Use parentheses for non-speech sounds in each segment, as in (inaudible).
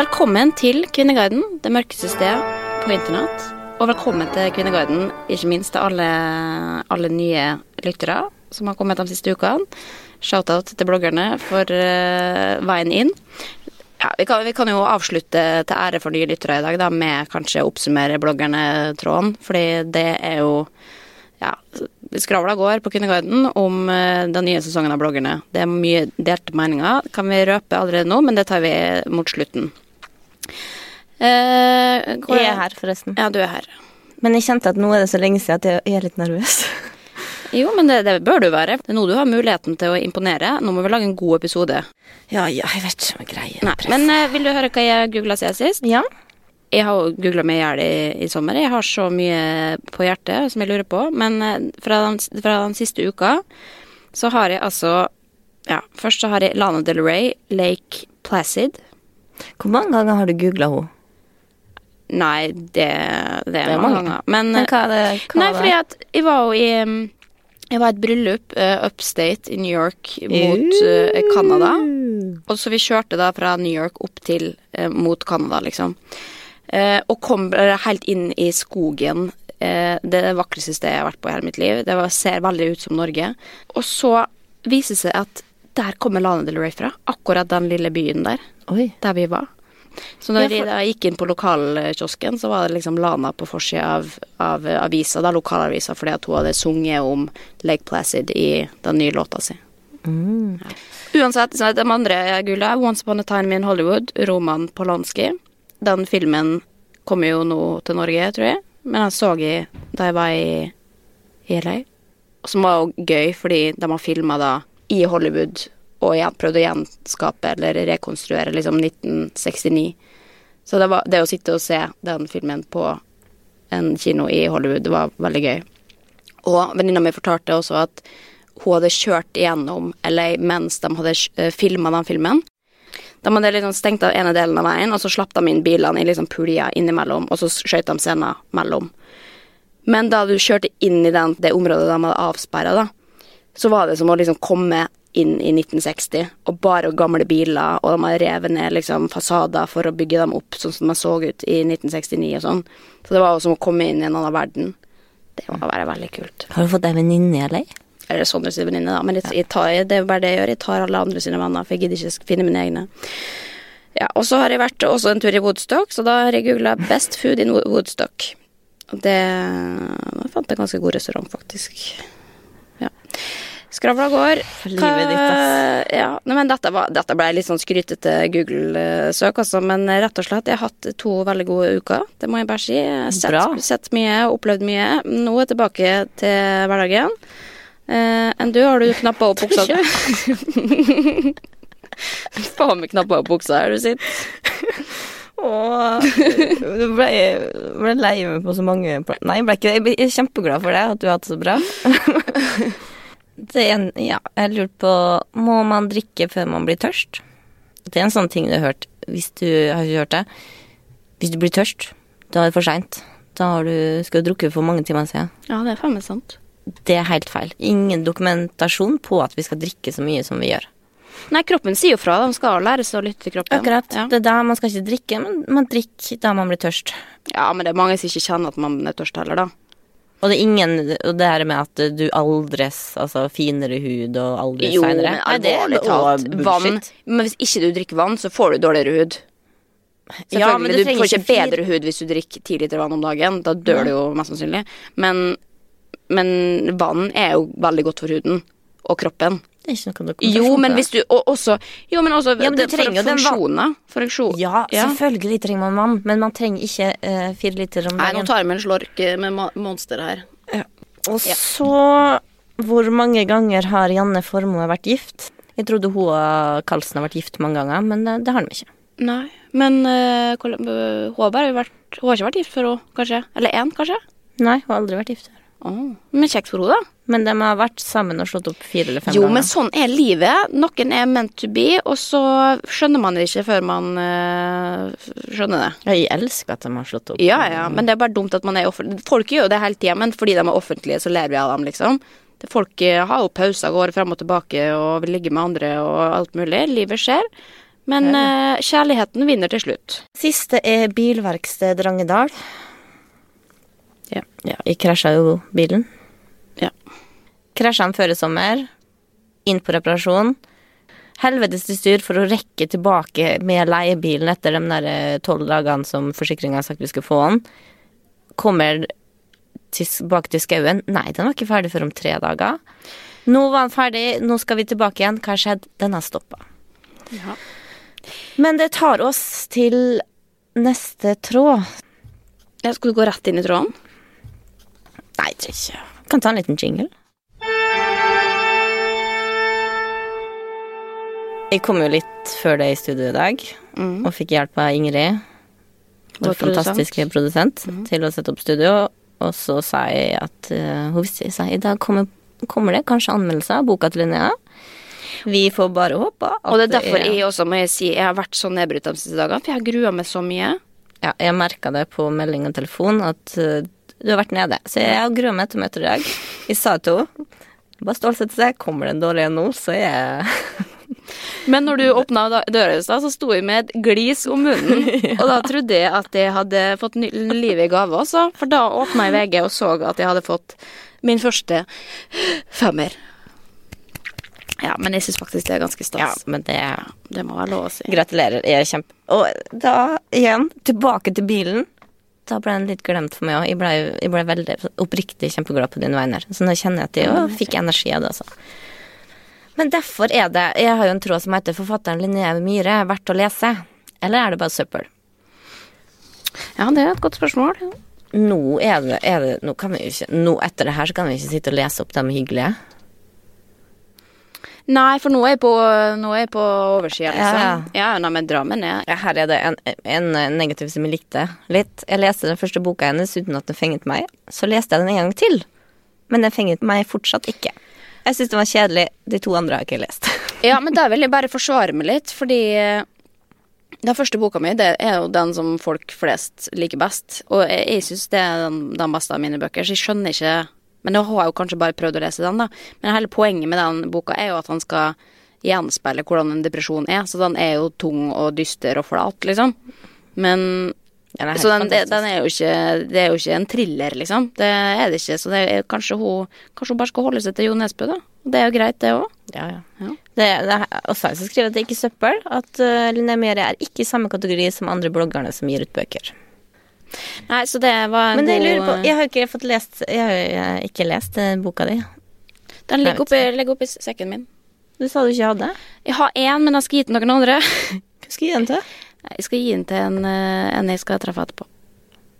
Velkommen til Kvinneguiden, det mørkeste stedet på internett. Og velkommen til Kvinneguiden, ikke minst til alle, alle nye lyttere som har kommet de siste ukene. Shout-out til bloggerne for uh, veien inn. Ja, vi, kan, vi kan jo avslutte til ære for nye lyttere i dag da, med kanskje å oppsummere bloggerne-tråden, fordi det er jo ja, skravla går på Kvinneguiden om eh, den nye sesongen av bloggerne. Det er mye delte meninger, kan vi røpe allerede nå, men det tar vi mot slutten. Eh, hvor- Jeg er her, forresten. Ja, du er her. Men jeg kjente at nå er det så lenge siden at jeg er litt nervøs. (laughs) Jo, men det, det bør du være. Det er nå du har muligheten til å imponere. Nå må vi lage en god episode. Ja, ja, jeg vet ikke om jeg greier Nei, men eh, vil du høre hva jeg googla siden sist? Ja. Jeg har googla meg i hjel i, i sommer. Jeg har så mye på hjertet som jeg lurer på. Men eh, fra den, fra den siste uka så har jeg altså Ja, først så har jeg Lana Del Rey, Lake Placid. Hvor mange ganger har du googla henne? Nei, det, det er, er mange ganger. Men, Men hva er det? Hva Nei, det? fordi at jeg var jo i um, Jeg var i et bryllup uh, upstate i New York mot uh, Canada. Og så vi kjørte da fra New York opp til uh, mot Canada, liksom. Uh, og kom helt inn i skogen. Det det vakreste stedet jeg har vært på i hele mitt liv. Det var, ser veldig ut som Norge. Og så viser det seg at der kommer Lana Del Rey fra. Akkurat den lille byen der. Oi. Der vi var. Så når Ja, for- vi gikk inn på lokalkiosken, så var det liksom Lana på forsida av, av avisa, da lokalavisa, fordi at hun hadde sunget om Lake Placid i den nye låta si. Ja. Uansett, så de andre gulla Once Upon a Time in Hollywood, Roman Polanski. Den filmen kommer jo nå til Norge, tror jeg, men den så jeg da jeg var i, i LA. Som var jo gøy, fordi de har filma da i Hollywood og igjen, prøvd å gjenskape eller rekonstruere liksom 1969. Så det, var, det å sitte og se den filmen på en kino i Hollywood, det var veldig gøy. Og venninna mi fortalte også at hun hadde kjørt igjennom LA mens de hadde filma den filmen. De hadde liksom stengt av ene delen av veien, og så slapp de inn bilene i liksom puljer innimellom, og så skjøt de scener mellom. Men da du kjørte inn i den, det området de hadde avsperra, da, så var det som å liksom komme inn i 1960, og bare gamle biler, og de rev ned liksom fasader for å bygge dem opp sånn som de så ut i 1969 og sånn. Så det var jo som å komme inn i en annen verden. Det må være veldig kult. Har du fått deg venninne eller? Eller Sondres venninne, da. Men jeg, jeg tar, det er bare det jeg gjør. Jeg tar alle andre sine venner, for jeg gidder ikke finne mine egne. Ja, og så har jeg vært også en tur i Woodstock, så da har jeg googla 'Best food in Woodstock'. Og det Da fant jeg en ganske god restaurant, faktisk. Ja. Skravla går. livet ditt, ass. Ja, men dette, var, dette ble litt sånn skrytete Google-søk, altså. Men rett og slett, jeg har hatt to veldig gode uker. Det må jeg bare si. Sett, sett mye, opplevd mye. Nå er jeg tilbake til hverdagen. Uh, enn du, har du knappa opp buksa. (laughs) (laughs) Faen meg knappa opp buksa her du sitter. Åh, du ble, ble lei meg på så mange Nei, jeg ble ikke det. Jeg er kjempeglad for det, at du har hatt det så bra. (laughs) Det en, ja, jeg lurte på Må man drikke før man blir tørst? Det er en sånn ting du har hørt Hvis du har ikke hørt det Hvis du blir tørst, da er det for seint. Da har du, skal du drukke for mange timer siden. Ja, det er faen meg sant. Det er helt feil. Ingen dokumentasjon på at vi skal drikke så mye som vi gjør. Nei, kroppen sier jo fra. De skal lære seg å lytte til kroppen. Akkurat. Ja. Det er da man skal ikke drikke, men man drikker da man blir tørst. ja, men det er mange som ikke kjenner at man er tørst heller, da. Og det er ingen Og det her med at du aldres, altså finere hud og aldres Jo, seinere men alvorlig talt. Vann Men hvis ikke du drikker vann, så får du dårligere hud. Ja, men du, du får ikke bedre hud hvis du drikker ti liter vann om dagen. Da dør du jo mest sannsynlig. Men, men vann er jo veldig godt for huden og kroppen. Det er ikke noe Jo, dokumentasjon men på hvis du Og også Jo, men også Ja, men du det- for trenger for funksjoner. Funksjon. Ja, selvfølgelig trenger man vann, men man trenger ikke uh, fire liter om Nei, nå tar jeg meg en slork eh, med Monster her. Og så Hvor mange ganger har Janne Formoe vært gift? Jeg trodde hun og Karlsen har vært gift mange ganger, men det, det har de ikke. Nei, men uh, eh, hun har vært Hun har ikke vært gift før hun, kanskje? Eller én, kanskje? Nei, hun har aldri vært gift. Åh, Men kjekt for henne, da. Men de har vært sammen og slått opp fire eller fem Jo, ganger. men sånn er livet. Noen er meant to be, og så skjønner man det ikke før man eh, skjønner det. Ja, jeg elsker at de har slått opp. Ja, ja, men det er bare dumt at man er offentlig. Folk gjør jo det hele tida, men fordi de er offentlige, så ler vi av dem, liksom. Folk eh, har jo pauser, går frem og tilbake og vil ligge med andre og alt mulig. Livet skjer. Men eh, kjærligheten vinner til slutt. Siste er bilverksted Drangedal. Ja. Ja, jeg krasja jo bilen. Ja. Krasja den før i sommer. Inn på reparasjon. Helvetes til styr for å rekke tilbake med leiebilen etter de der tolv dagene som forsikringa har sagt vi skulle få den. Kommer tilbake til skauen. Nei, den var ikke ferdig før om tre dager. Nå var den ferdig, nå skal vi tilbake igjen. Hva har skjedd? Den har stoppa. Ja. Men det tar oss til neste tråd. Jeg skulle gå rett inn i tråden? Tror ikke. Kan ta en liten jingle. Jeg kom jo litt før det i studio i dag, Mm. og fikk hjelp av Ingrid, vår fantastiske produsent. produsent, til å sette opp studio. Og så sa jeg at uh, hun visste sa, i dag kommer, kommer det kanskje anmeldelser av boka til Linnea. Vi får bare håpe Og det er derfor jeg også må jeg si jeg har vært så nedbrutt de siste dagene, for jeg har grua meg så mye. Ja, jeg merka det på melding og telefon at uh, du har vært nede. Så jeg grua meg til å møte deg i dag. Jeg sa til henne bare stålsette seg. Kommer det en dårlig en nå, så jeg (laughs) Men når du åpna døra i stad, så sto jeg med et glis om munnen. (laughs) Og da trodde jeg at jeg hadde fått livet i gave også, for da åpna jeg VG og så at jeg hadde fått min første femmer. Ja, men jeg syns faktisk det er ganske Ja, stas. men det Det må være lov å si. Gratulerer. Jeg er kjempe... Og da, igjen, tilbake til bilen. Da ble den litt glemt for meg òg. Jeg, ble- jeg ble veldig oppriktig kjempeglad på dine vegne. Så nå kjenner jeg at jeg også fikk energi av det, altså. Men derfor er det Jeg har jo en tråd som heter 'Forfatteren Linnea Myhre verdt å lese'. Eller er det bare søppel? Ja, det er et godt spørsmål. Nå er det, er det Nå kan vi jo ikke Nå etter det her så kan vi ikke sitte og lese opp de hyggelige. Nei, for nå er jeg på, nå er jeg på oversida, liksom. Ja, Ja, nei, men dra meg ned. Ja, her er det en, en negativ som jeg likte litt. Jeg leste den første boka hennes uten at den fenget meg. Så leste jeg den en gang til, men den fenget meg fortsatt ikke. Jeg syns den var kjedelig. De to andre har jeg ikke lest. (laughs) Ja, men da vil jeg bare forsvare meg litt, fordi eh, den første boka mi det er jo den som folk flest liker best. Og jeg, jeg syns det er den, den beste av mine bøker, så jeg skjønner ikke Men nå har jeg jo kanskje bare prøvd å lese den, da. Men hele poenget med den boka er jo at han skal gjenspeile hvordan en depresjon er. Så den er jo tung og dyster og flat, liksom. Men ja, Så den, den er jo ikke Det er jo ikke en thriller, liksom. Det er det ikke. Så det er, kanskje, hun, kanskje hun bare skal holde seg til Jo Nesbø, da. Det er jo greit, det òg. Ja, ja. Ja. Det, det er også jeg som skriver at det er ikke søppel. At uh, Linnea Myhre er ikke i samme kategori som andre bloggerne som gir ut bøker. Nei, så det var en Men jeg lurer på Jeg har ikke fått lest Jeg har ikke lest eh, boka di. Den ligger oppi, ligger oppi sekken min. Du sa du ikke hadde. Jeg har én, men jeg skal gi til noen andre. (laughs) Hva skal du gi den til? Jeg skal gi den til en, eh, en jeg skal treffe etterpå.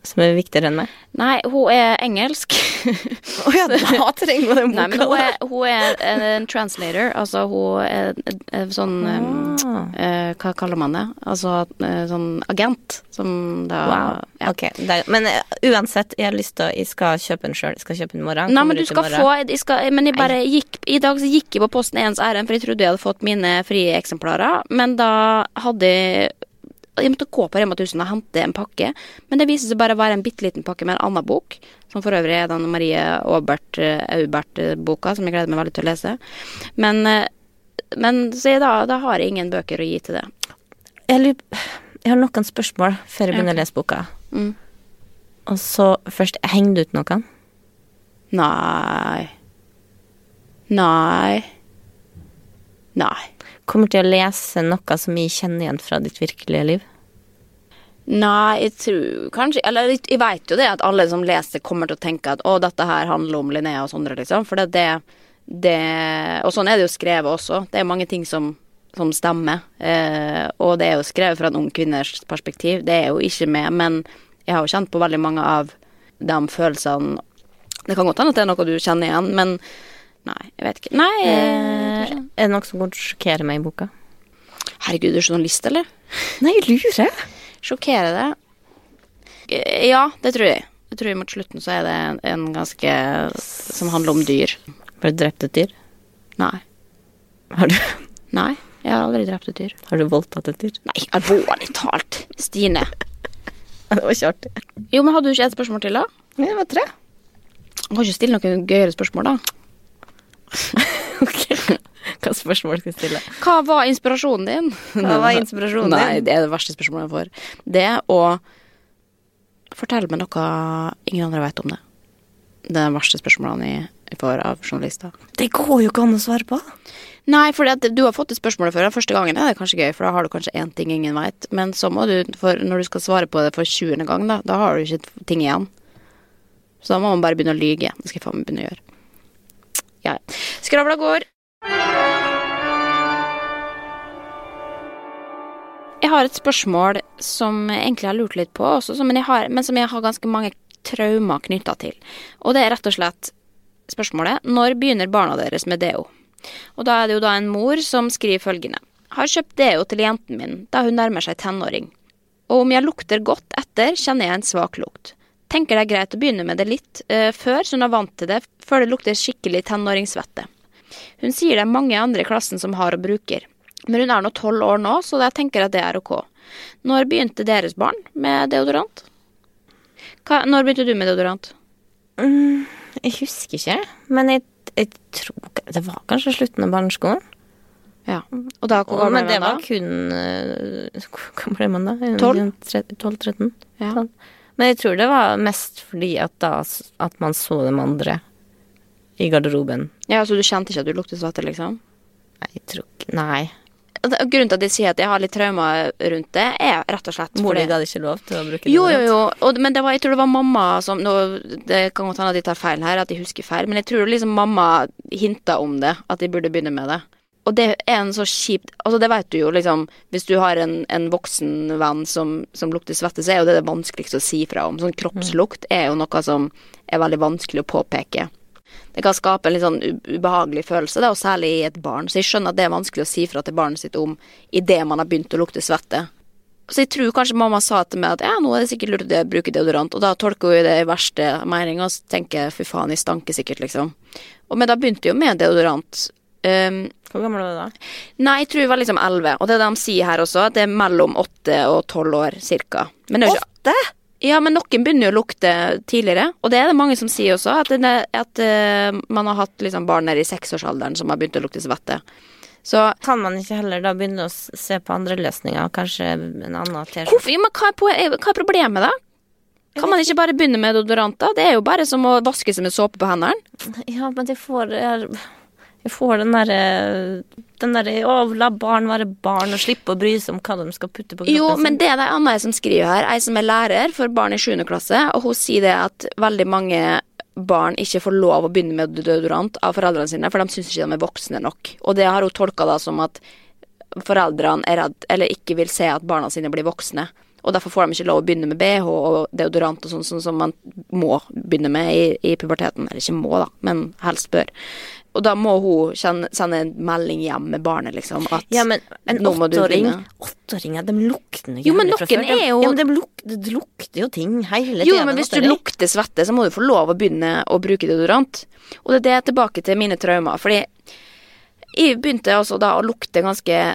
Som er viktigere enn meg? Nei, hun er engelsk. (laughs) Å ja, da trenger hun den Nei, men boka. hun er, hun er en translator. Altså, hun er, er sånn Ah. eh, Hva kaller man det? Altså eh, sånn agent som da Wow. ja. Ok, Der. men eh, uansett, jeg har lyst til å Jeg skal kjøpe den sjøl. Jeg skal kjøpe den i morgen. Nei, men du skal få jeg skal, Men jeg bare gikk I dag så gikk jeg på posten ens ærend, for jeg trodde jeg hadde fått mine frie eksemplarer. Men da hadde jeg Jeg måtte gå på Rema 1000 og hente en pakke. Men det viser seg bare å være en bitte liten pakke med en annen bok. Som for øvrig er den Marie eh, Aubert-boka, som jeg gleder meg veldig til å lese. Men, eh, men så da, da har jeg ingen bøker å gi til det. Jeg, lurer- jeg har noen spørsmål før jeg begynner å lese boka. Mm. Og så først Henger du ut noen? Nei. Nei. Nei. Kommer til å lese noe som jeg kjenner igjen fra ditt virkelige liv? Nei, jeg tror kanskje Eller jeg- veit jo det at alle som leser, kommer til å tenke at å, dette her handler om Linnea og Sondre, liksom. For det, det Og sånn er det jo skrevet også. Det er mange ting som, som stemmer. Eh, og det er jo skrevet fra en ung kvinners perspektiv. Det er jo ikke med, men jeg har jo kjent på veldig mange av de følelsene Det kan godt hende at det er noe du kjenner igjen, men nei, jeg vet ikke. Nei, Eh, er det noe som kommer til å sjokkere meg i boka? Herregud, du er journalist, eller? Nei, jeg lurer. Sjokkere det? Eh, Ja, det tror jeg. Jeg tror mot slutten så er det en, en ganske Som handler om dyr. Har du drept et dyr? Nei. Har du, Nei, jeg har aldri drept et dyr. har du voldtatt et dyr? Nei, alvorlig talt. Stine. (laughs) Det var ikke artig. Jo, men hadde du ikke et spørsmål til, da? Nei, det var tre. Du kan ikke stille noen gøyere spørsmål, da. (laughs) Ok. Hva spørsmål skal jeg stille? Hva var inspirasjonen din? Hva var inspirasjonen Nei, din? det er det verste spørsmålet jeg får. Det å fortelle meg noe ingen andre vet om det. Det er de verste spørsmålene jeg får av journalister. Det går jo ikke an å svare på. Nei, for du har fått et spørsmål før. Første gangen er det kanskje gøy, for da har du kanskje én ting ingen veit. Men så må du, når du skal svare på det for 20. gang, da, da har du ikke ting igjen. Så da må man bare begynne å lyge. Det skal jeg faen meg begynne å gjøre. Ja. Skravla går. Jeg har et spørsmål som jeg egentlig har lurt litt på, også, men, har, men som jeg har ganske mange traumer knytta til. Og det er rett og slett spørsmålet når begynner barna deres med deo? Og da er det jo da en mor som skriver følgende. Har kjøpt deo til jenten min da hun nærmer seg tenåring. Og om jeg lukter godt etter, kjenner jeg en svak lukt. Tenker det er greit å begynne med det litt eh, før, så hun er vant til det, før det lukter skikkelig tenåringssvette. Hun sier det er mange andre i klassen som har og bruker. Men hun er nå tolv år nå, så jeg tenker at det er ok. Når begynte deres barn med deodorant? Hva, når begynte du med deodorant? Jeg husker ikke, men jeg, jeg tror Det var kanskje slutten av barneskolen. Ja. Og da, hvor gammel Men det var var man da? kun eh, (laughs) Hvor gammel ble man da? Tolv? 12-13? Ja. Men jeg tror det var mest fordi at da at man så dem andre i garderoben. ja, Så du kjente ikke at du luktet svette, liksom? Nei, jeg tror ikke Nei. Grunnen til at jeg sier at jeg har litt traumer rundt det, er rett og slett Mor di hadde ikke lov til å bruke det? Jo, jo, jo. Og, men det var, jeg tror det var mamma som nå, Det kan godt hende at jeg tar feil her, at jeg husker feil, men jeg tror liksom mamma hinta om det, at jeg burde begynne med det. Og det er en så kjipt Altså, det vet du jo, liksom. Hvis du har en, en voksen venn som, som lukter svette, så er jo det det vanskeligste å si fra om. Sånn kroppslukt er jo noe som er veldig vanskelig å påpeke. Det kan skape en litt sånn ubehagelig følelse, da, og særlig i et barn. Så jeg skjønner at det er vanskelig å si fra til barnet sitt om idet man har begynt å lukte svette. Så jeg tror kanskje mamma sa til meg at ja, nå er det sikkert lurt å bruke deodorant, og da tolker hun det i verste mening og tenker fy faen, jeg stanker sikkert, liksom. Og men da begynte jo med deodorant. Um, Hvor gammel var du da? nei, jeg tror jeg var liksom elleve, og det er det de sier her også, at det er mellom åtte og tolv år cirka. Er Åtte? ja, men noen begynner jo å lukte tidligere, og det er det mange som sier også, at, det, at uh, man har hatt liksom barn der i seksårsalderen som har begynt å lukte svette. Så Kan man ikke heller da begynne å se på andre løsninger? Kanskje en annen T-skjorte? hvorfor, ja, men hva er, på, hva er problemet, da? Kan man ikke bare begynne med deodorant, da? Det er jo bare som å vaske seg med såpe på hendene. Ja, men de får jeg får den derre Den derre Å, la barn være barn og slippe å bry seg om hva de skal putte på kroppen Jo, men det er det Anna som skriver her, ei som er lærer for barn i 7. klasse, og hun sier det at veldig mange barn ikke får lov å begynne med deodorant av foreldrene sine, for de syns ikke de er voksne nok. Og det har hun tolka da som at foreldrene er redd, eller ikke vil se at barna sine blir voksne. Og derfor får de ikke lov å begynne med BH og deodorant og sånn sånn som man må begynne med i, i puberteten. Eller ikke må, da, men helst bør. Og da må hun sende en melding hjem med barnet, liksom. At Ja, men en åtteåring. Åtteåringer, de lukter noe Jo, men fra før. Er jo- Ja, men de luk, det lukter jo ting hele Jo, men hvis du lukter svette, så må du få lov å begynne å bruke deodorant. Og det er det jeg er tilbake til mine traumer. Fordi jeg begynte altså da å lukte ganske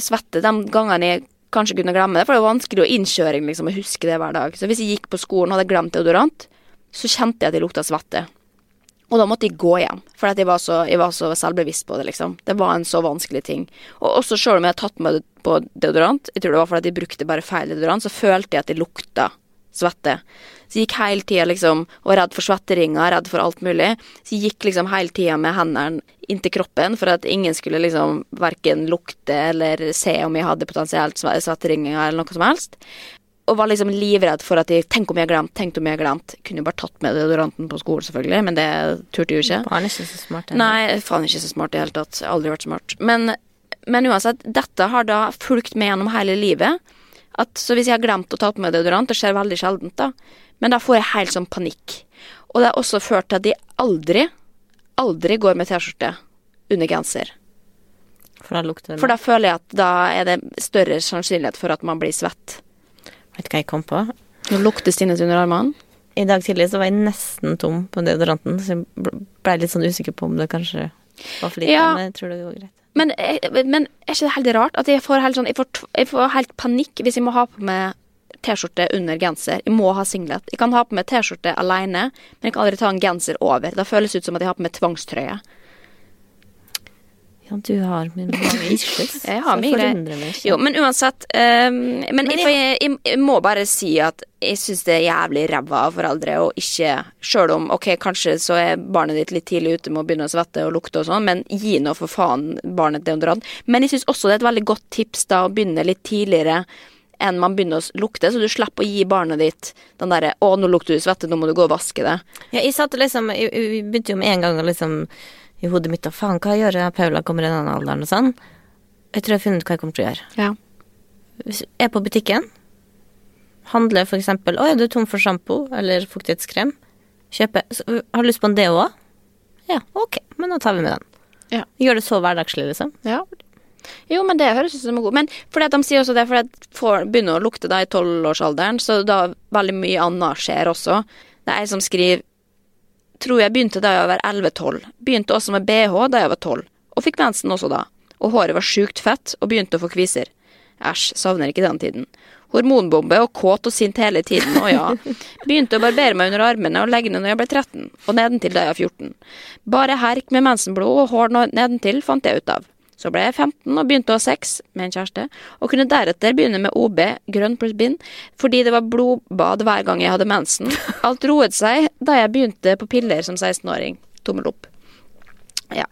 svette de gangene jeg kanskje kunne glemme det, for det var vanskelig å innkjøring liksom, å huske det hver dag. Så hvis jeg gikk på skolen og hadde glemt deodorant, så kjente jeg at jeg lukta svette. Og da måtte jeg gå hjem, for jeg, var så, jeg var så selvbevisst på det, liksom. Det var en så vanskelig ting. Og også selv om jeg hadde tatt meg på deodorant, jeg tror det var fordi jeg brukte bare feil deodorant, så følte jeg at jeg lukta svette. Så jeg gikk hele tida liksom og var redd for svetteringer, redd for alt mulig. Så jeg gikk liksom hele tida med hendene inntil kroppen for at ingen skulle liksom verken lukte eller se om jeg hadde potensielt svetteringer eller noe som helst. Og var liksom livredd for at de Tenk om jeg glemt, tenk om jeg glemt. Kunne jo bare tatt med deodoranten på skolen, selvfølgelig, men det turte jo ikke. Faen ikke så smart. Eller? Nei, faen ikke så smart i det hele tatt. Aldri vært smart. Men, men uansett, dette har da fulgt med gjennom hele livet. At, så hvis jeg har glemt å ta på meg deodorant, det skjer veldig sjeldent, da, men da får jeg helt sånn panikk. Og det har også ført til at de aldri, aldri går med T-skjorte under genser. For da lukter det. For da føler jeg at da er det større sannsynlighet for at man blir svett. Vet du hva jeg kom på? Nå lukter Stines under armene. I dag tidlig så var jeg nesten tom på deodoranten, så jeg ble- litt sånn usikker på om det kanskje var for lite. Ja. Men jeg tror det går greit. Men, men er ikke det helt rart at jeg får helt sånn Jeg får, jeg får helt panikk hvis jeg må ha på meg T-skjorte under genser. Jeg må ha singlet. Jeg kan ha på meg T-skjorte alene, men jeg kan aldri ta en genser over. Da føles det ut som at jeg har på meg tvangstrøye. Ja, du har min (laughs) mange issues. Jeg har ikke. Jo, men uansett Um, Men, Men jeg, jeg, jeg, jeg må bare si at jeg syns det er jævlig ræva av foreldre å ikke Sjøl om ok, kanskje så er barnet ditt litt tidlig ute med å begynne å svette og lukte og sånn, men gi nå for faen barnet deodorant. Men jeg syns også det er et veldig godt tips da å begynne litt tidligere enn man begynner å lukte, så du slipper å gi barnet ditt den derre 'Å, nå lukter du svette, nå må du gå og vaske det'. Ja, jeg satt liksom Jeg, jeg begynte jo med en gang å liksom i hodet mitt at faen, hva gjør jeg? Paula kommer i den alderen og sånn. Jeg tror jeg har funnet ut hva jeg kommer til å gjøre. Ja. Hvis jeg er på butikken, handler for eksempel Å, er du tom for sjampo eller fuktighetskrem? Kjøper Har du lyst på en deo òg? Ja, ok, men da tar vi med den. Ja. Gjør det så hverdagslig, liksom. Ja. Jo, men det høres ut som en god Men fordi at de sier også det, fordi at får begynner å lukte da i tolvårsalderen, så da veldig mye annet skjer også. Det er ei som skriver Tror jeg begynte da jeg var 11-12. Begynte også med bh da jeg var 12. Og fikk mensen også da. Og håret var sjukt fett og begynte å få kviser. Æsj, savner ikke den tiden. Hormonbombe og kåt og sint hele tiden, å ja. Begynte å barbere meg under armene og leggene når jeg ble 13, og nedentil da jeg var 14. Bare herk med mensenblod og hår nedentil fant jeg ut av. Så ble jeg 15 og begynte å ha sex med en kjæreste, og kunne deretter begynne med OB, grønn pluss bind, fordi det var blodbad hver gang jeg hadde mensen. Alt roet seg da jeg begynte på piller som 16-åring. Tommel opp. Ja.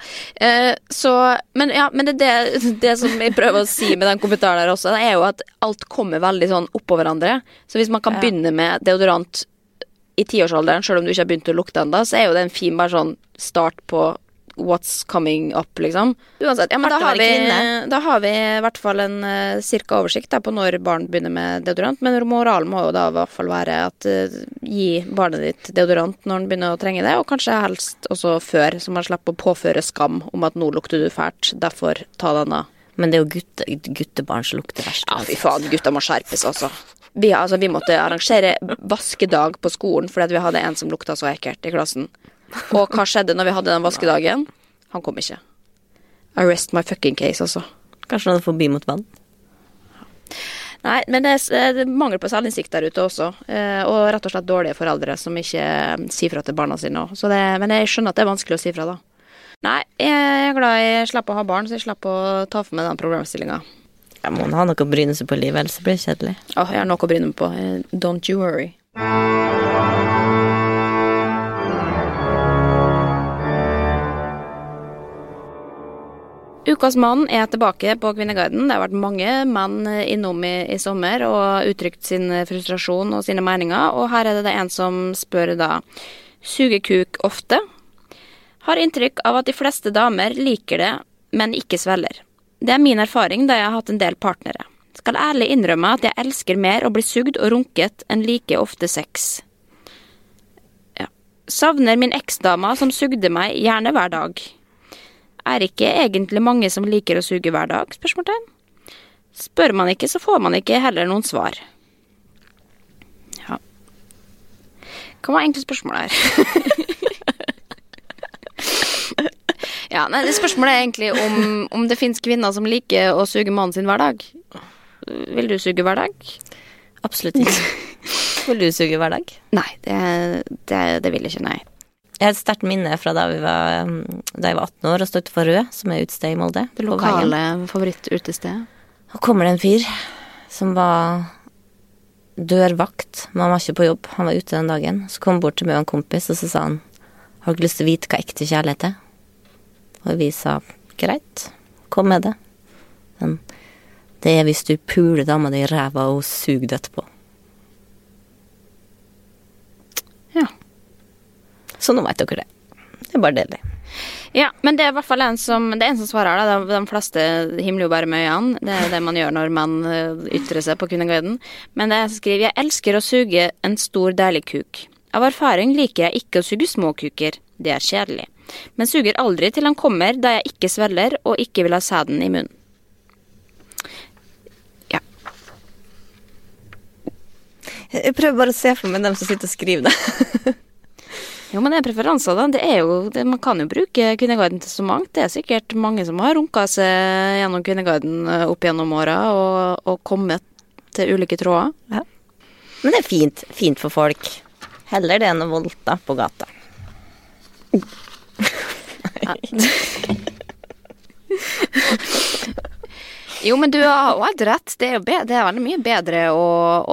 Eh, så Men, ja, men det, det, det som jeg prøver å si med den kommentaren der også, det er jo at alt kommer veldig sånn oppå hverandre. Så hvis man kan begynne med deodorant i tiårsalderen, selv om du ikke har begynt å lukte ennå, så er jo det en fin bare sånn start på what's coming up, liksom. Uansett, ja, men da har, vi, da har vi i hvert fall en uh, cirka oversikt da, på når barn begynner med deodorant. Men moralen må jo da i hvert fall være at uh, gi barnet ditt deodorant når han begynner å trenge det, og kanskje helst også før, så man slipper å påføre skam om at nå lukter du fælt, derfor ta denne. Men det er jo gutte, guttebarn som lukter verst. Ja, fy faen, gutta må skjerpes, altså. Vi, altså, vi måtte arrangere vaskedag på skolen fordi at vi hadde en som lukta så ekkelt i klassen. Og hva skjedde når vi hadde den vaskedagen? Han kom ikke. Arrest my fucking case, altså. Kanskje han hadde forbi mot vann? Nei, men det er, er mangel på selvinnsikt der ute også. Eh, og rett og slett dårlige foreldre som ikke eh, sier fra til barna sine òg. Men jeg skjønner at det er vanskelig å si fra, da. Nei, jeg er glad jeg slipper å ha barn, så jeg slipper å ta for meg den programstillinga. Ja, må han ha noe å bryne seg på i livet, ellers blir det kjedelig. Åh, jeg har noe å bryne meg på. Eh, Don't you worry. Ukas mann er tilbake på Kvinneguiden. Det har vært mange menn innom i, i sommer og uttrykt sin frustrasjon og sine meninger, og her er det det en som spør da Suger kuk ofte? Har inntrykk av at de fleste damer liker det, men ikke svelger. Det er min erfaring da jeg har hatt en del partnere. Skal ærlig innrømme at jeg elsker mer å bli sugd og runket enn like ofte sex. Ja. Savner min eksdama som sugde meg gjerne hver dag. Er ikke egentlig mange som liker å suge hver dag? Spørsmålstegn. Spør man ikke, så får man ikke heller noen svar. Ja. Hva var egentlig spørsmålet her? (laughs) ja, nei, det Spørsmålet er egentlig om, om det fins kvinner som liker å suge mannen sin hver dag. Vil du suge hver dag? Absolutt ikke. (laughs) Vil du suge hver dag? Nei, det, det, det vil jeg ikke, nei. Jeg har et sterkt minne fra da, vi var, da jeg var 18 år og stod utenfor Rød, som er utested i Molde. Det lokale favorittutestedet. Og kommer det en fyr som var dørvakt, men han var ikke på jobb. Han var ute den dagen. Så kom han bort til meg og en kompis, og så sa han Har du ikke lyst til å vite hva ekte kjærlighet er? Og vi sa greit, kom med det. Men det er hvis du puler dama di i ræva og suger det etterpå. Så nå vet dere det. Det er bare deilig. Ja, men det er i hvert fall en som, det er en som svarer. Da. De, fleste himler jo bare med øynene. Det er det man gjør når man eh, ytrer seg på Kvinneguiden. Men det er en som skriver Jeg elsker å suge en stor, deilig kuk. Av erfaring liker jeg ikke å suge små kuker. Det er kjedelig. Men suger aldri til han kommer da jeg ikke svelger og ikke vil ha sæden i munnen. Ja. Jeg prøver bare å se for meg dem som sitter og skriver det. (laughs) Jo, men det er preferanser, da. Det er jo, det, man kan jo bruke Kvinneguiden til så mangt. Det er sikkert mange som har runka seg gjennom Kvinneguiden eh, opp gjennom åra og, og kommet til ulike tråder. Men det er fint. Fint for folk. Heller det enn å voldta på gata. (laughs) (laughs) Jo, men du har jo helt rett. Det er, jo be det er veldig mye bedre å,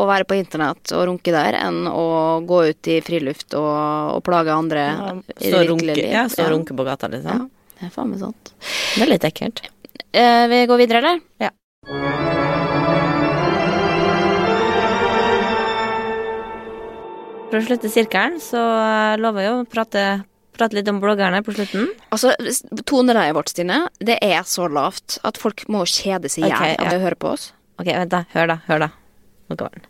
å være på internett og runke der enn å gå ut i friluft og, og plage andre i Stå det virkelige liv. ja, stå og runke på gata, Ja, liksom. det er faen meg sant. Det er litt ekkelt. Eh, vi går videre, eller? Ja. For å slutte sirkelen, så eh, lover jeg å prate, prate litt om bloggerne på slutten. Altså, toneleiet vårt, Stine, det er så lavt at folk må kjede seg i hjel av å høre på oss. Ok, vent da. Hør da, hør da. Nå kommer den.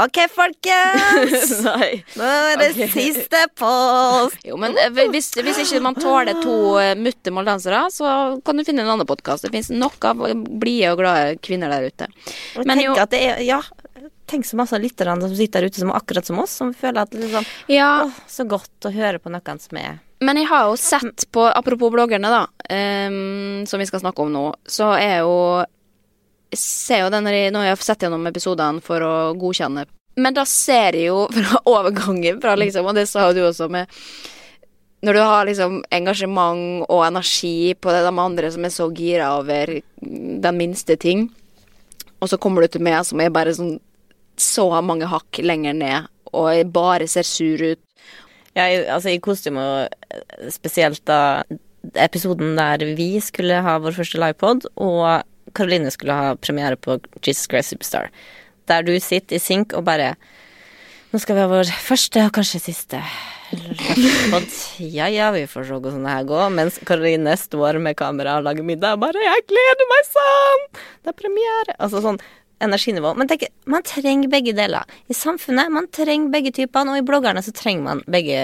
Ok, folkens! (laughs) Nå er det siste post! Jo, men eh, hvis, hvis ikke man tåler to eh, mutte moldansere, så kan du finne en annen podkast. Det fins nok av blide og glade kvinner der ute. Men jo- at det er, ja, tenk så masse av lytterne som sitter der ute som er akkurat som oss, som føler at liksom, Ja, Å, så godt å høre på noen som er Men jeg har jo sett på, apropos bloggerne, da, um, som vi skal snakke om nå, så er jo ser jo den når jeg, når jeg har sett gjennom episodene for å godkjenne. Men da ser jeg jo (laughs) fra overgangen fra liksom, og det sa jo du også med Når du har liksom engasjement og energi på det de andre som er så gira over den minste ting, og så kommer du til meg som er bare sånn så mange hakk lenger ned, og bare ser sur ut. Ja, altså i kostyme og eh, spesielt da episoden der vi skulle ha vår første livepod, og Karoline skulle ha premiere på Jesus Christ Superstar. Der du sitter i sink og bare Nå skal vi ha vår første og kanskje siste. Ja ja, vi får se hvordan det her går. Mens Karoline står med kamera og lager middag og bare 'Jeg gleder meg sånn! Det er premiere!' Altså sånn energinivå. Men tenk, man trenger begge deler. I samfunnet man trenger begge typene, og i bloggerne så trenger man begge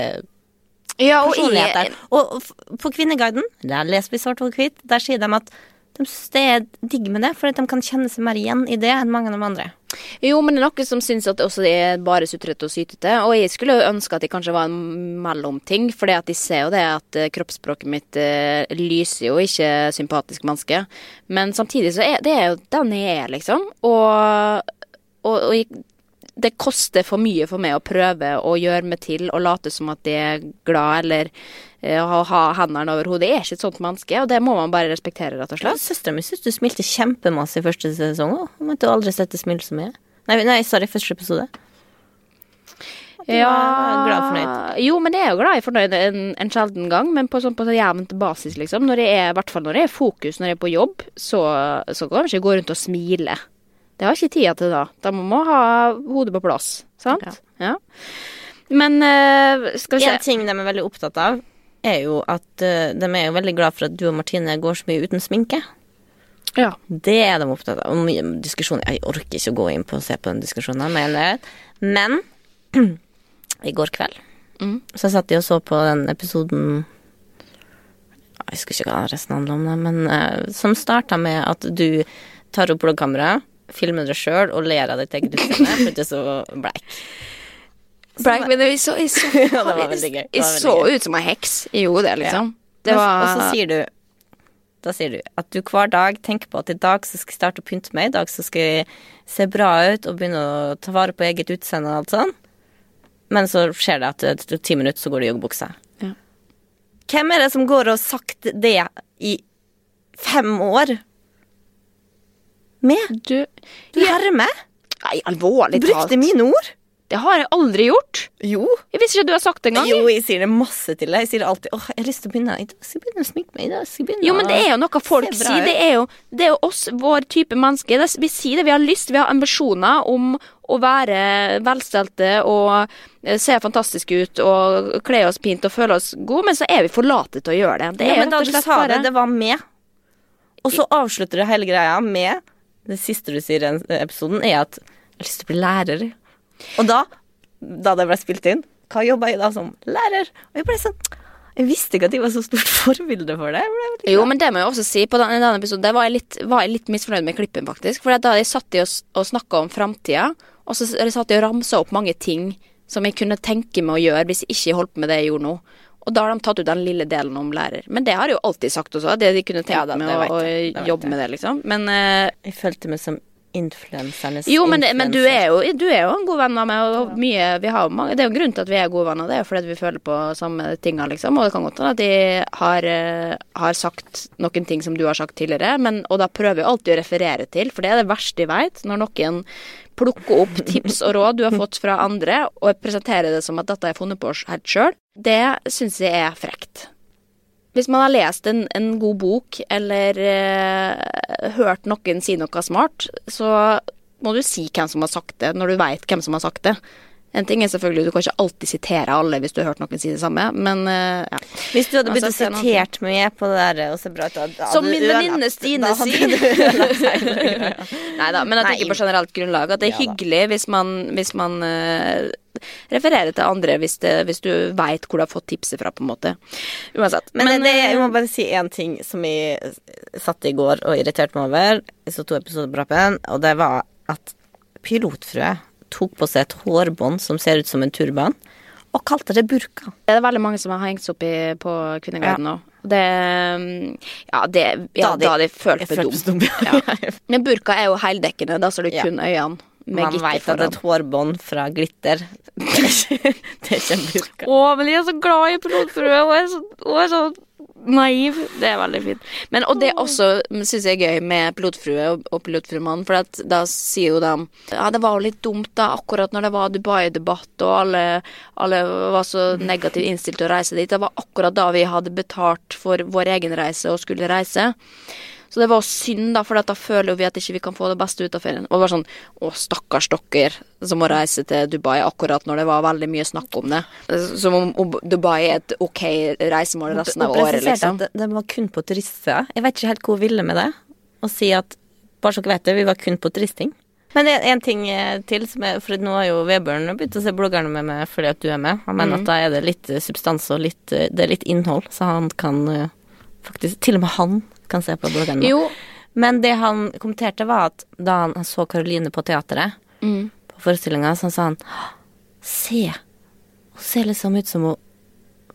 Ja, og personligheter. Og på Kvinneguiden, der leser vi svart og hvitt, der sier de at de synes det er digg med det, for de kan kjenne seg mer igjen i det enn mange av de andre. Jo, men det er noen som syns at også det er bare sutrete og sytete. Og jeg skulle jo ønske at det kanskje var en mellomting, for de ser jo det at eh, kroppsspråket mitt eh, lyser jo ikke sympatisk menneske. Men samtidig så er det er jo den jeg er, liksom. Og, og, og jeg, det koster for mye for meg å prøve å gjøre meg til og late som at jeg er glad eller å ha, hendene over hodet. Jeg er ikke et sånt menneske, og det må man bare respektere, rett og slett. Søstera mi syns du smilte kjempemasse i første sesong òg. Hun jo aldri sett det smile så mye. Nei, nei, sorry, første episode. Du var glad og fornøyd. Jo, men jeg er jo glad i fornøyd en, en sjelden gang, men på sånn på sånn jevnt basis, liksom. Når jeg er, I hvert fall når jeg er fokus, når jeg er på jobb, så, så kan jeg ikke gå rundt og smile. Det har ikke tida til da. Da må ha hodet på plass, sant? Ja. Men uh, skal vi En ting de er veldig opptatt av, er jo at uh, de er jo veldig glad for at du og Martine går så mye uten sminke. Ja. Det er de opptatt av. Og mye diskusjon Jeg orker ikke å gå inn på og se på den diskusjonen, men, men (clears throat) i går kveld Mm. så satt de og så på den episoden Jeg husker ikke hva resten handler om, det, men uh, som starta med at du tar opp bloggkamera, filmer det sjøl og ler av ditt eget utseende, for det er så bleik. Black, men jeg så, jeg så, (laughs) Ja, det var veldig gøy. Jeg så ut som en heks. Jeg gjorde det, liksom. Det var Og så sier du Da sier du at du hver dag tenker på at i dag så skal jeg starte å pynte meg, i dag så skal jeg se bra ut og begynne å ta vare på eget utseende og alt sånn. Men så skjer det at etter ti minutter så går du i joggebukse. Ja. Hvem er det som går og har sagt det i fem år? Med? Du Du hermer? Nei, alvorlig talt. Brukte mine ord? Det har jeg aldri gjort. Jo. Jeg visste ikke du har sagt det engang. Jo, jeg sier det masse til deg. Jeg sier det alltid. Åh, jeg har lyst til å begynne. I dag skal jeg begynne å sminke meg. I dag skal jeg begynne Jo, men det er jo noe folk sier. Det er, jo, det er jo oss, vår type mennesker. Vi sier det, vi har lyst, vi har ambisjoner om å være velstelte og eh, se fantastiske ut og kle oss pent og føle oss gode, men så er vi for late til å gjøre det. Det ja, er men da du sa det, det var med. Og så avslutter du hele greia med Det siste du sier i den episoden, er at jeg har lyst til å bli lærer. Og da, da det ble spilt inn, hva jobba jeg da som lærer? Og jeg ble sånn Jeg visste ikke at jeg var så stort (laughs) forbilde for det. Jo, men det må jeg også si. På den, denne episoden Der var jeg litt, var jeg litt misfornøyd med klippen, faktisk. For da hadde jeg satt i og, og snakka om framtida, og så satt jeg og ramsa opp mange ting som jeg kunne tenke meg å gjøre hvis jeg ikke holdt på med det jeg gjorde nå. Og da har de tatt ut den lille delen om lærer. Men det har jeg jo alltid sagt også. Det de kunne tenkt Ja da, med det å, å jobbe med det, liksom. Men uh, Jeg følte meg som influensernes jo, men, det, men du, er jo, du er jo en god venn av meg, og mye vi har, mange, Det er jo en grunn til at vi er gode venner, det er fordi vi føler på samme tinga, liksom. Og det kan godt hende at de har, eh, har sagt noen ting som du har sagt tidligere, men, og da prøver jeg alltid å referere til, for det er det verste jeg veit, når noen plukker opp tips og råd du har fått fra andre, og presenterer det som at dette jeg funnet på helt sjøl. Det syns jeg er frekt. Hvis man har lest en, en god bok, eller eh, hørt noen si noe smart, så må du si hvem som har sagt det, når du veit hvem som har sagt det. En ting er selvfølgelig, Du kan ikke alltid sitere alle hvis du har hørt noen si det samme, men eh, ja. Hvis du hadde å Altså, sitert meg på det der og så bra ut da- Som min venninne Stine sier. Nei da, men jeg tenker på generelt grunnlag at det er Ja hyggelig hvis man, hvis man eh, refererer til andre hvis, det, hvis du veit hvor du har fått tipset fra, på en måte. Uansett. Men, det, eh, jeg må bare si én ting som jeg satt i går og irriterte meg over. Jeg så to episoder på rappen, og det var at pilotfrue tok på seg et hårbånd som ser ut som en turban, og kalte det burka. Det er veldig mange som har hengt seg opp i, på Kvinneguiden nå. Det mm, Ja, det, ja, Da da de følte jeg følt jeg meg dum. ja. Ja. Men burka er jo heldekkende, da ser du Ja. kun øynene Man veit at et hårbånd fra glitter (laughs) Det er er en burka. Å, men jeg er så glad i pilotfrue, og jeg er så, og jeg er så naiv. Det er veldig fint. Men, og det også syns jeg er gøy med pilotfrue og, og pilotfruemann, for at da sier jo de Ja, det var jo litt dumt da, akkurat når det var Dubai-debatt, og alle, alle var så negativt innstilt til å reise dit. Det var akkurat da vi hadde betalt for vår egen reise og skulle reise. Så det var synd, da, for da føler vi at ikke vi kan få det beste ut av ferien. Og det var sånn Å, stakkars dere som må reise til Dubai akkurat når det var veldig mye snakk om det. Som om Dubai er et ok reisemål resten av året, liksom. at det, var kun på turister. Jeg vet ikke helt hvor hun ville med det. Å si at bare så dere vet det, vi var kun på turisting. Men en, en ting eh, til, som er, for nå har jo Vebjørn begynt å se bloggerne med meg fordi at du er med. Han Mm. mener at da er det litt eh, substans og litt, eh, det er litt innhold, så han kan faktisk Til og med han kan se på bloggen nå. Jo. Men det han kommenterte, var at da han så Karoline på teateret, Mm. på forestillinga, så sa han Se, hun ser liksom ut som hun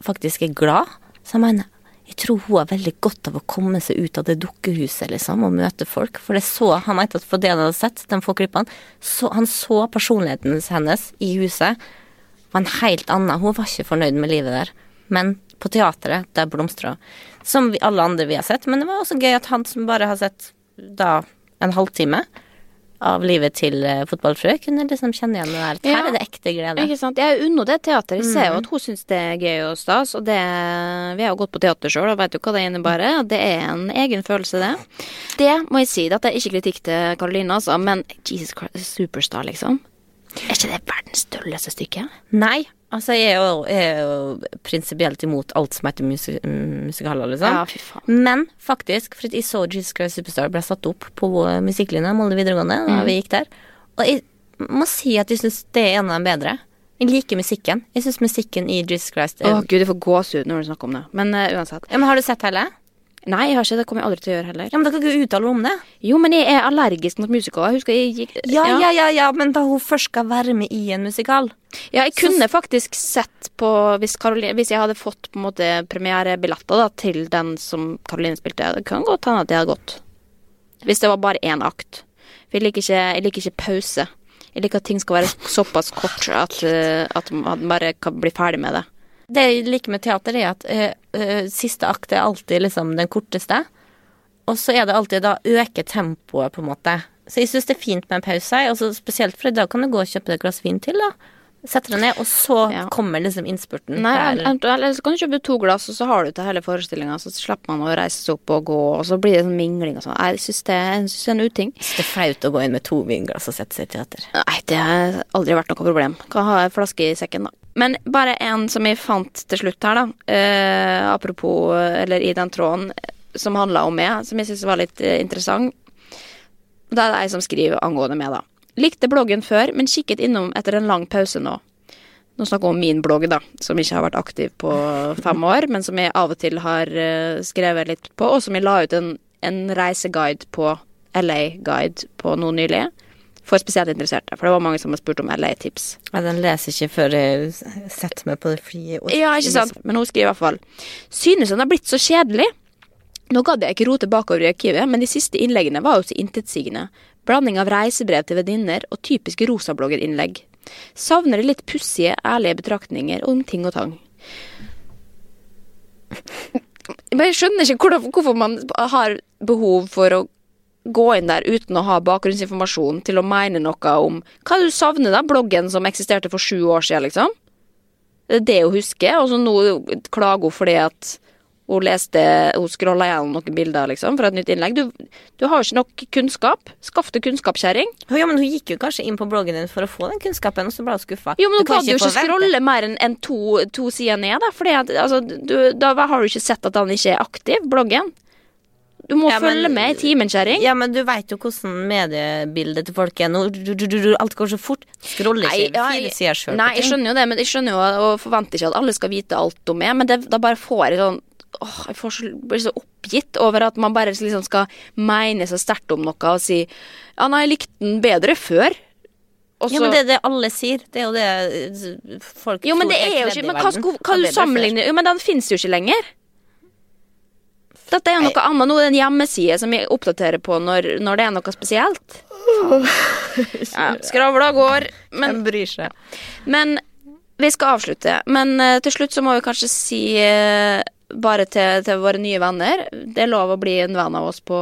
faktisk er glad. Så jeg mener, jeg tror hun har veldig godt av å komme seg ut av det dukkehuset, liksom, og møte folk. For det så, han mente at for det han hadde sett, de få klippene, så han så personligheten hennes i huset var en helt annen. Hun var ikke fornøyd med livet der. Men på teatret, der blomstra. Som vi, alle andre vi har sett. Men det var også gøy at han som bare har sett da en halvtime av livet til uh, fotballfrue, kunne liksom kjenne igjen det der. Her Ja. er det ekte glede. Ikke sant? Jeg unner det teater. Jeg ser Mm. jo at hun syns det er gøy og stas, og det Vi har jo gått på teater sjøl og vet jo hva det innebærer. Det er en egen følelse, det. Det må jeg si. Dette er ikke kritikk til Karoline, altså, men Jesus Christ, Superstar, liksom. Er ikke det verdens dølleste stykke? Nei, Altså, jeg er jo, jeg er jo prinsipielt imot alt som heter musik musikaler, liksom. Ja, fy faen. Men faktisk, for jeg så Jesus Christ Superstar ble satt opp på musikklinja Molde videregående da Mm. vi gikk der. Og jeg må si at jeg syns det er en av dem bedre. Jeg liker musikken. Jeg syns musikken i Jesus Christ er Å gud, jeg får gåsehud når du snakker om det. Men uh, uansett. ja, men Har du sett hele? Nei, jeg har ikke det. kommer jeg aldri til å gjøre heller. Ja, men Da kan ikke uttale om det. Jo, men jeg er allergisk mot musikaler. Jeg husker jeg gikk Ja, ja, ja, ja, men da hun først skal være med i en musikal Ja, jeg kunne faktisk sett på hvis, Caroline, hvis jeg hadde fått på en måte premierebilletter da, til den som Karoline spilte. Det kan godt hende at jeg hadde gått. Hvis det var bare én akt. For jeg liker ikke, jeg liker ikke pause. Jeg liker at ting skal være såpass kort at, eh, at man bare kan bli ferdig med det. Det jeg liker med teater, er at eh, eh, siste akt er alltid liksom den korteste. Og så er det alltid da øke tempoet, på en måte. Så jeg syns det er fint med en pause, og spesielt fordi da kan du gå og kjøpe et glass vin til, da. Sette deg ned, og så Ja. kommer liksom innspurten. Nei, eller så kan du kjøpe to glass, og så har du til hele forestillinga, så slipper man å reise seg opp og gå, og så blir det sånn mingling og sånn. Jeg syns det, det er en uting. Syns det er flaut å gå inn med to vinglass og sette seg i teater. Nei, det har aldri vært noe problem. Kan ha en flaske i sekken, da. Men bare en som jeg fant til slutt her, da. Eh, apropos, eller i den tråden, som handla om meg, som jeg syns var litt eh, interessant. Da er det ei som skriver angående meg, da. Likte bloggen før, men kikket innom etter en lang pause nå. Nå snakker jeg om min blogg, da, som ikke har vært aktiv på fem år, men som jeg av og til har eh, skrevet litt på, og som jeg la ut en, en reiseguide på, LA-guide, på nå nylig. For spesielt interesserte, for det var mange som har spurt om LA-tips. Ja, den leser ikke før jeg setter meg på det frie ord. Ja, ikke sant? Men hun skriver i hvert fall Synes den har blitt så kjedelig. Nå gadd jeg ikke rote bakover i arkivet, men de siste innleggene var jo så intetsigende. Blanding av reisebrev til venninner og typiske rosabloggerinnlegg. Savner det litt pussige, ærlige betraktninger om ting og tang. Men jeg skjønner ikke hvorfor man har behov for å gå inn der uten å ha bakgrunnsinformasjon til å mene noe om Hva du savner, da? Bloggen som eksisterte for sju år siden, liksom? Det er det hun husker, og så nå klager hun fordi at hun leste Hun scrolla gjennom noen bilder, liksom, fra et nytt innlegg. Du, du har jo ikke nok kunnskap. Skaff deg kunnskap, kjerring. Ja, men hun gikk jo kanskje inn på bloggen din for å få den kunnskapen, og så ble hun skuffa. Jo, men Du hun kan gadd jo ikke scrolle mer enn en to, to sider ned, da. Fordi altså, da har du ikke sett at han ikke er aktiv, bloggen. Du må Ja, men- følge med i timen, kjerring. Ja, men du veit jo hvordan mediebildet til folk er nå. Alt går så fort. Scroller ikke ja, fire sider sjøl. Nei, jeg skjønner jo det, men jeg skjønner jo og forventer ikke at alle skal vite alt om meg, men det, da bare får jeg sånn åh, jeg får så, blir så oppgitt over at man bare liksom skal mene så sterkt om noe og si ja, nei, jeg likte den bedre før. Også, Ja, men det er det alle sier. Det er jo det eh, folk jo, men tror det er jo kledd ikke Men hva, hva du sammenligner Jo, men den finnes jo ikke lenger. Dette er jo noe annet. Nå er det en hjemmeside som jeg oppdaterer på når, når det er noe spesielt. Ja, skravla går. Men bryr seg? Men vi skal avslutte. Men uh, til slutt så må vi kanskje si eh, bare til, til våre nye venner Det er lov å bli en venn av oss på,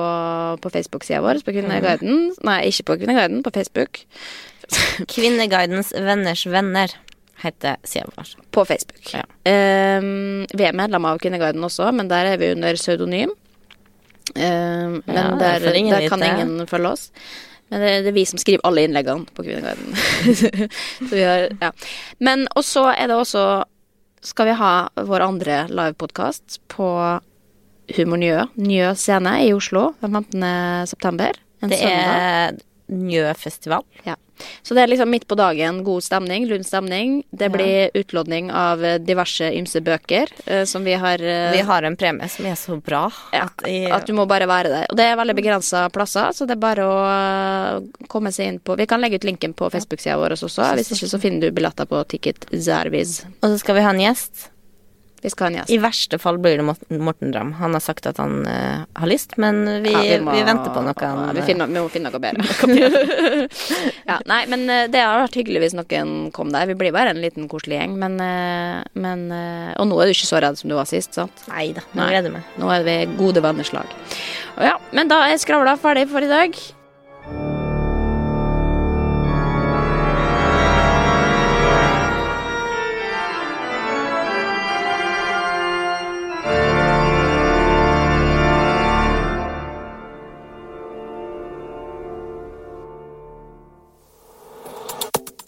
på Facebook-sida vår. På Kvinneguiden. Nei, ikke på Kvinneguiden, på Facebook. (laughs) Kvinneguidens venners venner heter sida vår. På Facebook. Ja. Um, vi er medlemmer av Kvinneguiden også, men der er vi under pseudonym. Um, men Ja, der, der kan ingen følge oss. Men det, det er vi som skriver alle innleggene på Kvinneguiden. (laughs) Så vi har, ja. Men og så er det også Skal vi ha vår andre livepodkast på Humor Njø, Njø scene i Oslo den 15. september. En Det søndag. er Njø-festival. Ja. Så det er liksom midt på dagen, god stemning, lun stemning. Det Ja. blir utlodning av eh, diverse ymse bøker uh, som vi har uh, Vi har en premie som er så bra ja, at jeg, At du må bare være der. Og det er veldig begrensa plasser, så det er bare å komme seg inn på Vi kan legge ut linken på Facebook-sida vår også. Hvis ikke så finner du billetter på Ticket Zerviz. Og så skal vi ha en gjest. Vi skal ha en gjest. I verste fall blir det Morten, Dram. Han har sagt at han uh, har lyst, men vi, Ja, vi, må- venter på noe. Han, vi, finner, vi må finne noe bedre. (laughs) ja, nei, men eh, det har vært hyggelig hvis noen kom der. Vi blir bare en liten koselig gjeng, men, eh, men Og nå er du ikke så redd som du var sist, sant? Nei da, nå gleder jeg meg. Nå er vi gode venners lag. Ja, men da er skravla ferdig for i dag.